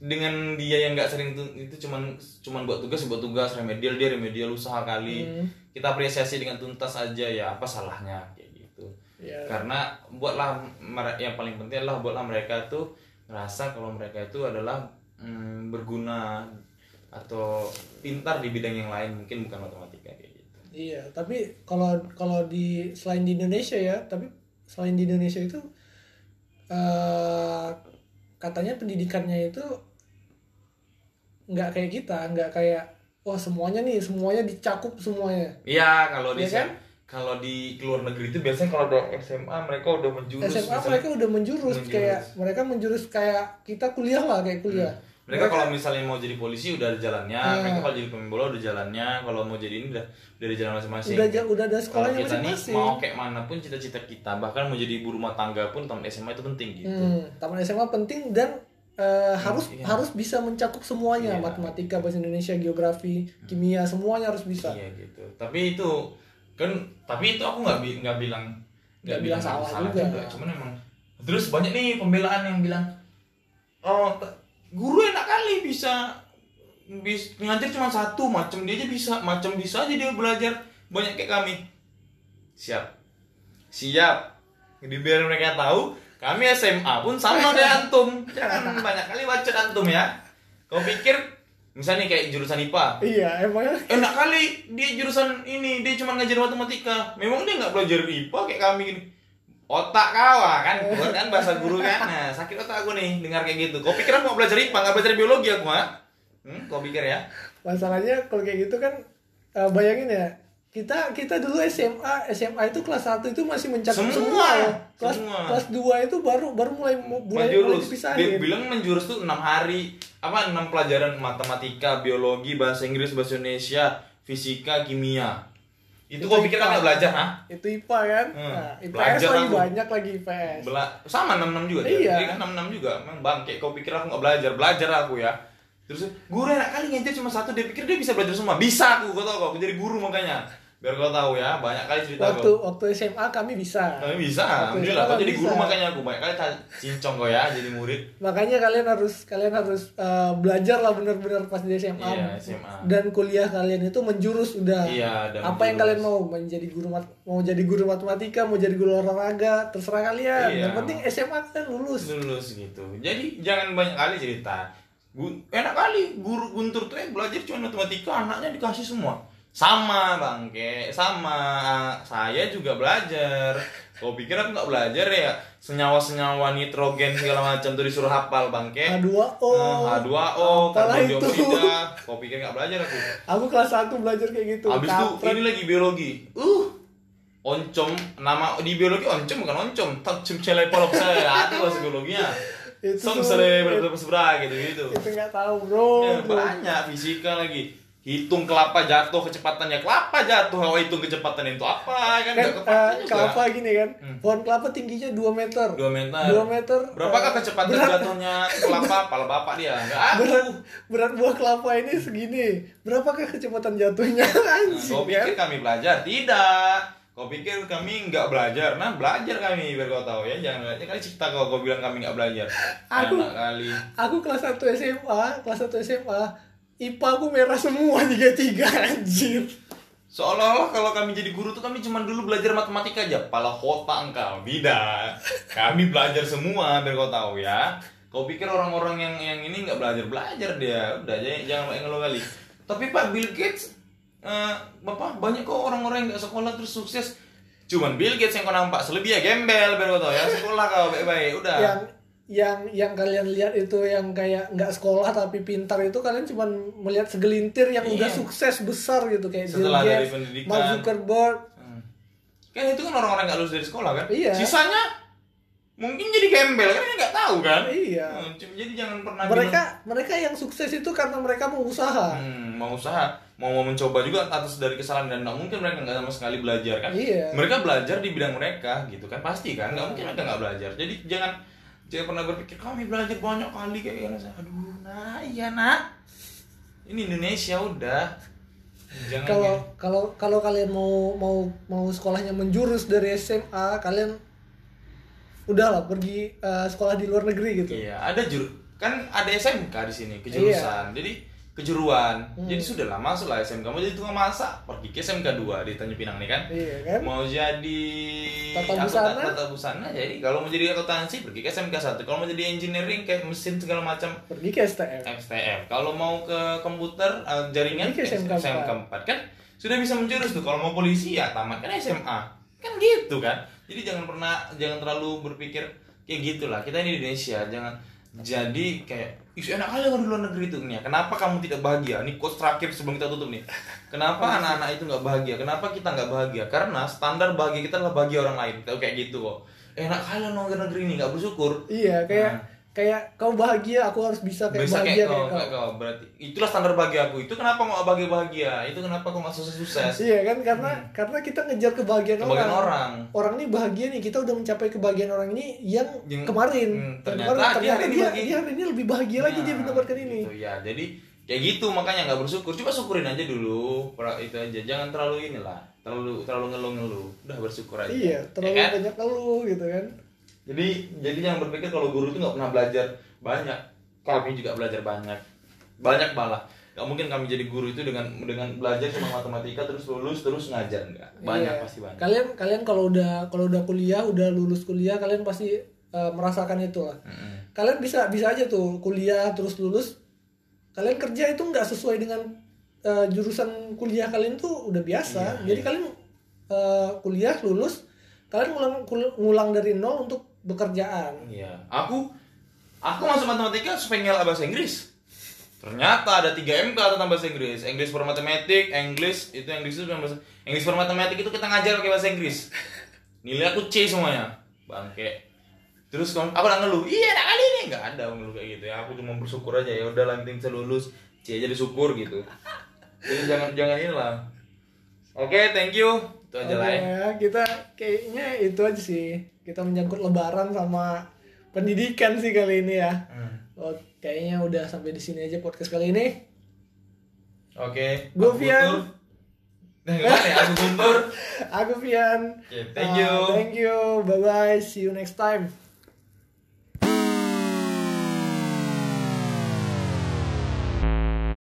Dengan dia yang nggak sering tu- itu cuman cuman buat tugas buat tugas remedial dia remedial usaha kali. Hmm. kita apresiasi dengan tuntas aja ya apa salahnya kayak gitu. Ya karena buatlah yang paling penting adalah buatlah mereka tuh merasa kalau mereka itu adalah mm, berguna atau pintar di bidang yang lain mungkin bukan matematika kayak gitu iya tapi kalau kalau di selain di Indonesia ya tapi selain di Indonesia itu eh katanya pendidikannya itu nggak kayak kita nggak kayak wah semuanya nih semuanya dicakup semuanya iya kalau di Iya kan? Kalau di luar negeri itu biasanya kalau udah SMA mereka udah menjurus SMA misalnya- mereka udah menjurus, Menjurus. kayak mereka menjurus kayak kita kuliah lah kayak kuliah mereka kalau misalnya mau jadi polisi udah ada jalannya Iya. mereka kalau jadi pemain bola udah jalannya kalau mau jadi ini udah udah ada jalan masing-masing udah udah ada kalau sekolahnya kita nih masing-masing mau kayak mana pun cita-cita kita bahkan mau jadi ibu rumah tangga pun taman SMA itu penting gitu Hmm, taman SMA penting dan eh, harus iya. harus bisa mencakup semuanya Iya. matematika bahasa Indonesia geografi kimia semuanya harus bisa Iya gitu. Tapi itu kan tapi itu aku nggak bi- nggak bilang Nggak bilang salah juga. Cuman emang terus banyak nih pembelaan yang bilang oh guru enak kali bisa bis ngajar cuma satu macam dia aja bisa macam bisa aja dia belajar. Banyak kayak kami. Siap siap. Dibiarin mereka tahu kami SMA pun sama kayak antum. Jangan. Banyak kali baca antum ya. Kau pikir misalnya kayak jurusan IPA iya emangnya? Enak kali dia jurusan ini dia cuma ngajar matematika. Memang dia nggak belajar IPA kayak kami gini otak kawa kan? Gua kan bahasa guru kan? Nah sakit otak aku nih dengar kayak gitu. Kau pikir aku mau belajar IPA nggak belajar biologi aku mah hmm, kau pikir ya? Masalahnya kalau kayak gitu kan eh, bayangin ya kita kita dulu SMA SMA itu kelas 1 itu masih mencakup Semua, semua, ya. kelas semua. kelas 2 itu baru baru mulai mulai, mulai menjurus dia dipisahin bilang menjurus tuh enam hari apa enam pelajaran matematika biologi bahasa Inggris bahasa Indonesia fisika kimia itu kau pikir kan nggak belajar ah itu IPA kan Hmm, nah, IPS belajar lagi aku. banyak lagi IPS Bela sama 66 juga dia. Iya. Dia kan 66 juga. Emang bangke kau pikir aku nggak belajar? Belajar aku ya. Terus guru enak kali ngajar cuma satu dia pikir dia bisa belajar semua. Bisa aku, kau tahu kok. Aku jadi guru makanya. Biar kau tahu ya, banyak kali cerita waktu kau. waktu SMA kami bisa Kami bisa, Waktu alhamdulillah. Kau jadi guru makanya aku banyak kali cincong kau ya jadi murid. makanya kalian harus kalian harus eh, belajar lah benar-benar pas di SMA. Iya, SMA. dan kuliah kalian itu menjurus udah Iya, apa yang menjurus. kalian mau menjadi guru mat- mau jadi guru matematika mau jadi guru olahraga terserah kalian Iya. yang penting SMA kalian lulus lulus gitu. Jadi jangan banyak kali cerita. Enak kali guru Guntur tuh eh, belajar cuma matematika, anaknya dikasih semua. Sama bangke, sama saya juga belajar. Kau pikir aku nggak belajar ya? Senyawa-senyawa nitrogen segala macam tuh disuruh hafal bangke. H2O Nah, H2O, Apalah karbon itu. dioksida. Kau pikir nggak belajar aku? aku kelas 1 belajar kayak gitu Habis itu ini lagi biologi. Uh, oncom nama di biologi oncom bukan oncom, tak cele polop saya. Itu bahasa biologinya. Itu sele berapa seberapa gitu gitu. itu nggak tahu bro Ya, banyak fisika lagi. Hitung kelapa jatuh kecepatannya. Kelapa jatuh, kalau hitung kecepatan itu apa kan kan nggak juga. kelapa gini kan Hmm. pohon kelapa tingginya 2 meter 2 meter. 2 meter Berapakah eh, kecepatan berat, jatuhnya kelapa? Pala bapak dia. Enggak ada. berat berat buah kelapa ini segini berapakah kecepatan jatuhnya Nah, anjing kau kan pikir kami belajar? Tidak. Kau pikir kami nggak belajar? Nah, belajar kami biar kau tahu ya. Jangan ya kali cerita kau kau bilang kami nggak belajar. Aku- Enak kali. aku kelas 1 SMA kelas 1 SMA IPA aku merah semua tiga tiga anjir Seolah-olah kalau kami jadi guru tuh kami cuma dulu belajar matematika aja. Pala kota engkau. Tidak. Kami belajar semua biar kau tahu ya. Kau pikir orang-orang yang yang ini nggak belajar belajar dia. Udah jangan jangan ngeluh kali. Tapi Pak Bill Gates, eh, bapak banyak kok orang-orang yang nggak sekolah terus sukses. Cuman Bill Gates yang kau nampak selebihnya gembel biar kau tahu ya. Sekolah kau baik-baik. Udah. yang yang yang kalian lihat itu yang kayak nggak sekolah tapi pintar itu kalian cuma melihat segelintir yang udah Iya. sukses besar gitu kayak Bill Setelah dari Gates, pendidikan. Mark Zuckerberg Hmm. Kan itu kan orang-orang nggak lulus dari sekolah kan? Iya. Sisanya mungkin jadi gembel kan nggak tahu kan? Iya. Hmm, Jadi jangan pernah mereka mereka yang sukses itu karena mereka mau usaha hmm, mau usaha, mau mau mencoba juga atas dari kesalahan dan nggak mungkin mereka nggak sama sekali belajar kan? Iya. Mereka belajar di bidang mereka gitu kan pasti kan? Nggak mungkin mereka nggak belajar. Jadi jangan jangan pernah berpikir kami belajar banyak kali kayak gini. Aduh, nah iya nak. Ini Indonesia udah. Kalau kalau kalau kalian mau mau mau sekolahnya menjurus dari SMA kalian udah lah pergi eh, sekolah di luar negeri gitu Iya, ada jur kan ada SMK di sini kejurusan. Jadi kejuruan. Hmm. Jadi sudah lah masuk lah SMK. Mau jadi tukang masak, pergi ke SMK 2 di Tanjung Pinang nih kan. iya kan Mau jadi Tata busana? tata busana jadi kalau mau jadi akuntansi pergi ke SMK 1. Kalau mau jadi engineering kayak mesin segala macam pergi ke STM STM. Kalau mau ke komputer eh, jaringan Pergi ke SMK SMK 4 kan sudah bisa menjurus tuh. Kalau mau polisi ya tamat kan SMA. Kan gitu kan. Jadi jangan pernah jangan terlalu berpikir kayak gitulah. Kita ini di Indonesia jangan jadi kayak Ih, enak kali kalau di luar negeri itu nih. Kenapa kamu tidak bahagia? Ini quotes terakhir sebelum kita tutup nih. Kenapa anak-anak itu nggak bahagia? Kenapa kita nggak bahagia? Karena standar bahagia kita adalah bahagia orang lain. Kayak gitu kok. Enak kali di luar negeri ini nggak bersyukur. iya kayak kayak kau bahagia aku harus bisa kayak bisa bahagia kayak kau, kayak kau kayak kau. berarti itulah standar bahagia aku. Itu kenapa nggak bahagia bahagia itu kenapa kau nggak sukses sukses iya kan? Karena karena kita ngejar kebahagiaan, Kebahagiaan orang. orang. orang ini bahagia nih kita udah mencapai kebahagiaan orang ini yang, Yang- kemarin. hmm, ternyata kemarin, dia ternyata dia, bahagia. dia hari ini lebih bahagia lagi dia Nah, mendapatkan ini. gitu, ya. Jadi kayak gitu makanya nggak bersyukur. Coba syukurin aja dulu itu aja. Jangan terlalu inilah terlalu terlalu ngeluh-ngeluh. Udah bersyukur aja. Iya terlalu Ya kan? banyak keluh gitu kan jadi jadi jangan berpikir kalau guru itu nggak pernah belajar banyak kami juga belajar banyak. Banyak malah. Nggak mungkin kami jadi guru itu dengan dengan belajar cuma matematika terus lulus terus ngajar. Enggak banyak Iya. pasti banyak. Kalian kalian kalau udah kalau udah kuliah udah lulus kuliah kalian pasti eh, merasakan itu lah. Mm-mm. kalian bisa bisa aja tuh kuliah terus lulus. Kalian kerja itu nggak sesuai dengan eh, jurusan kuliah kalian tuh udah biasa. Iya, jadi kalian eh, kuliah lulus kalian ngulang ngulang dari nol untuk bekerjaan Iya, aku aku masuk matematika supaya ngelak bahasa Inggris. Ternyata ada 3 MK tentang bahasa Inggris. English for Mathematics, English itu English itu bahasa English for Mathematics itu kita ngajar pakai bahasa Inggris. Nilai aku C semuanya. Bangke. Terus aku udah ngeluh, iya nak kali ini nggak ada ngeluh kayak gitu ya. Aku cuma bersyukur aja ya udah lah yang penting bisa lulus, C aja disyukur gitu. Jadi jangan jangan inilah. Oke, thank you. Itu aja lah ya. Kita kayaknya itu aja sih kita menyangkut lebaran sama pendidikan sih kali ini ya Hmm. Oh, kayaknya udah sampai di sini aja podcast kali ini Oke. Gua aku Fian. Nah, ya? Aku Guntur. aku Fian Oke, thank Uh, you. thank you bye bye see you next time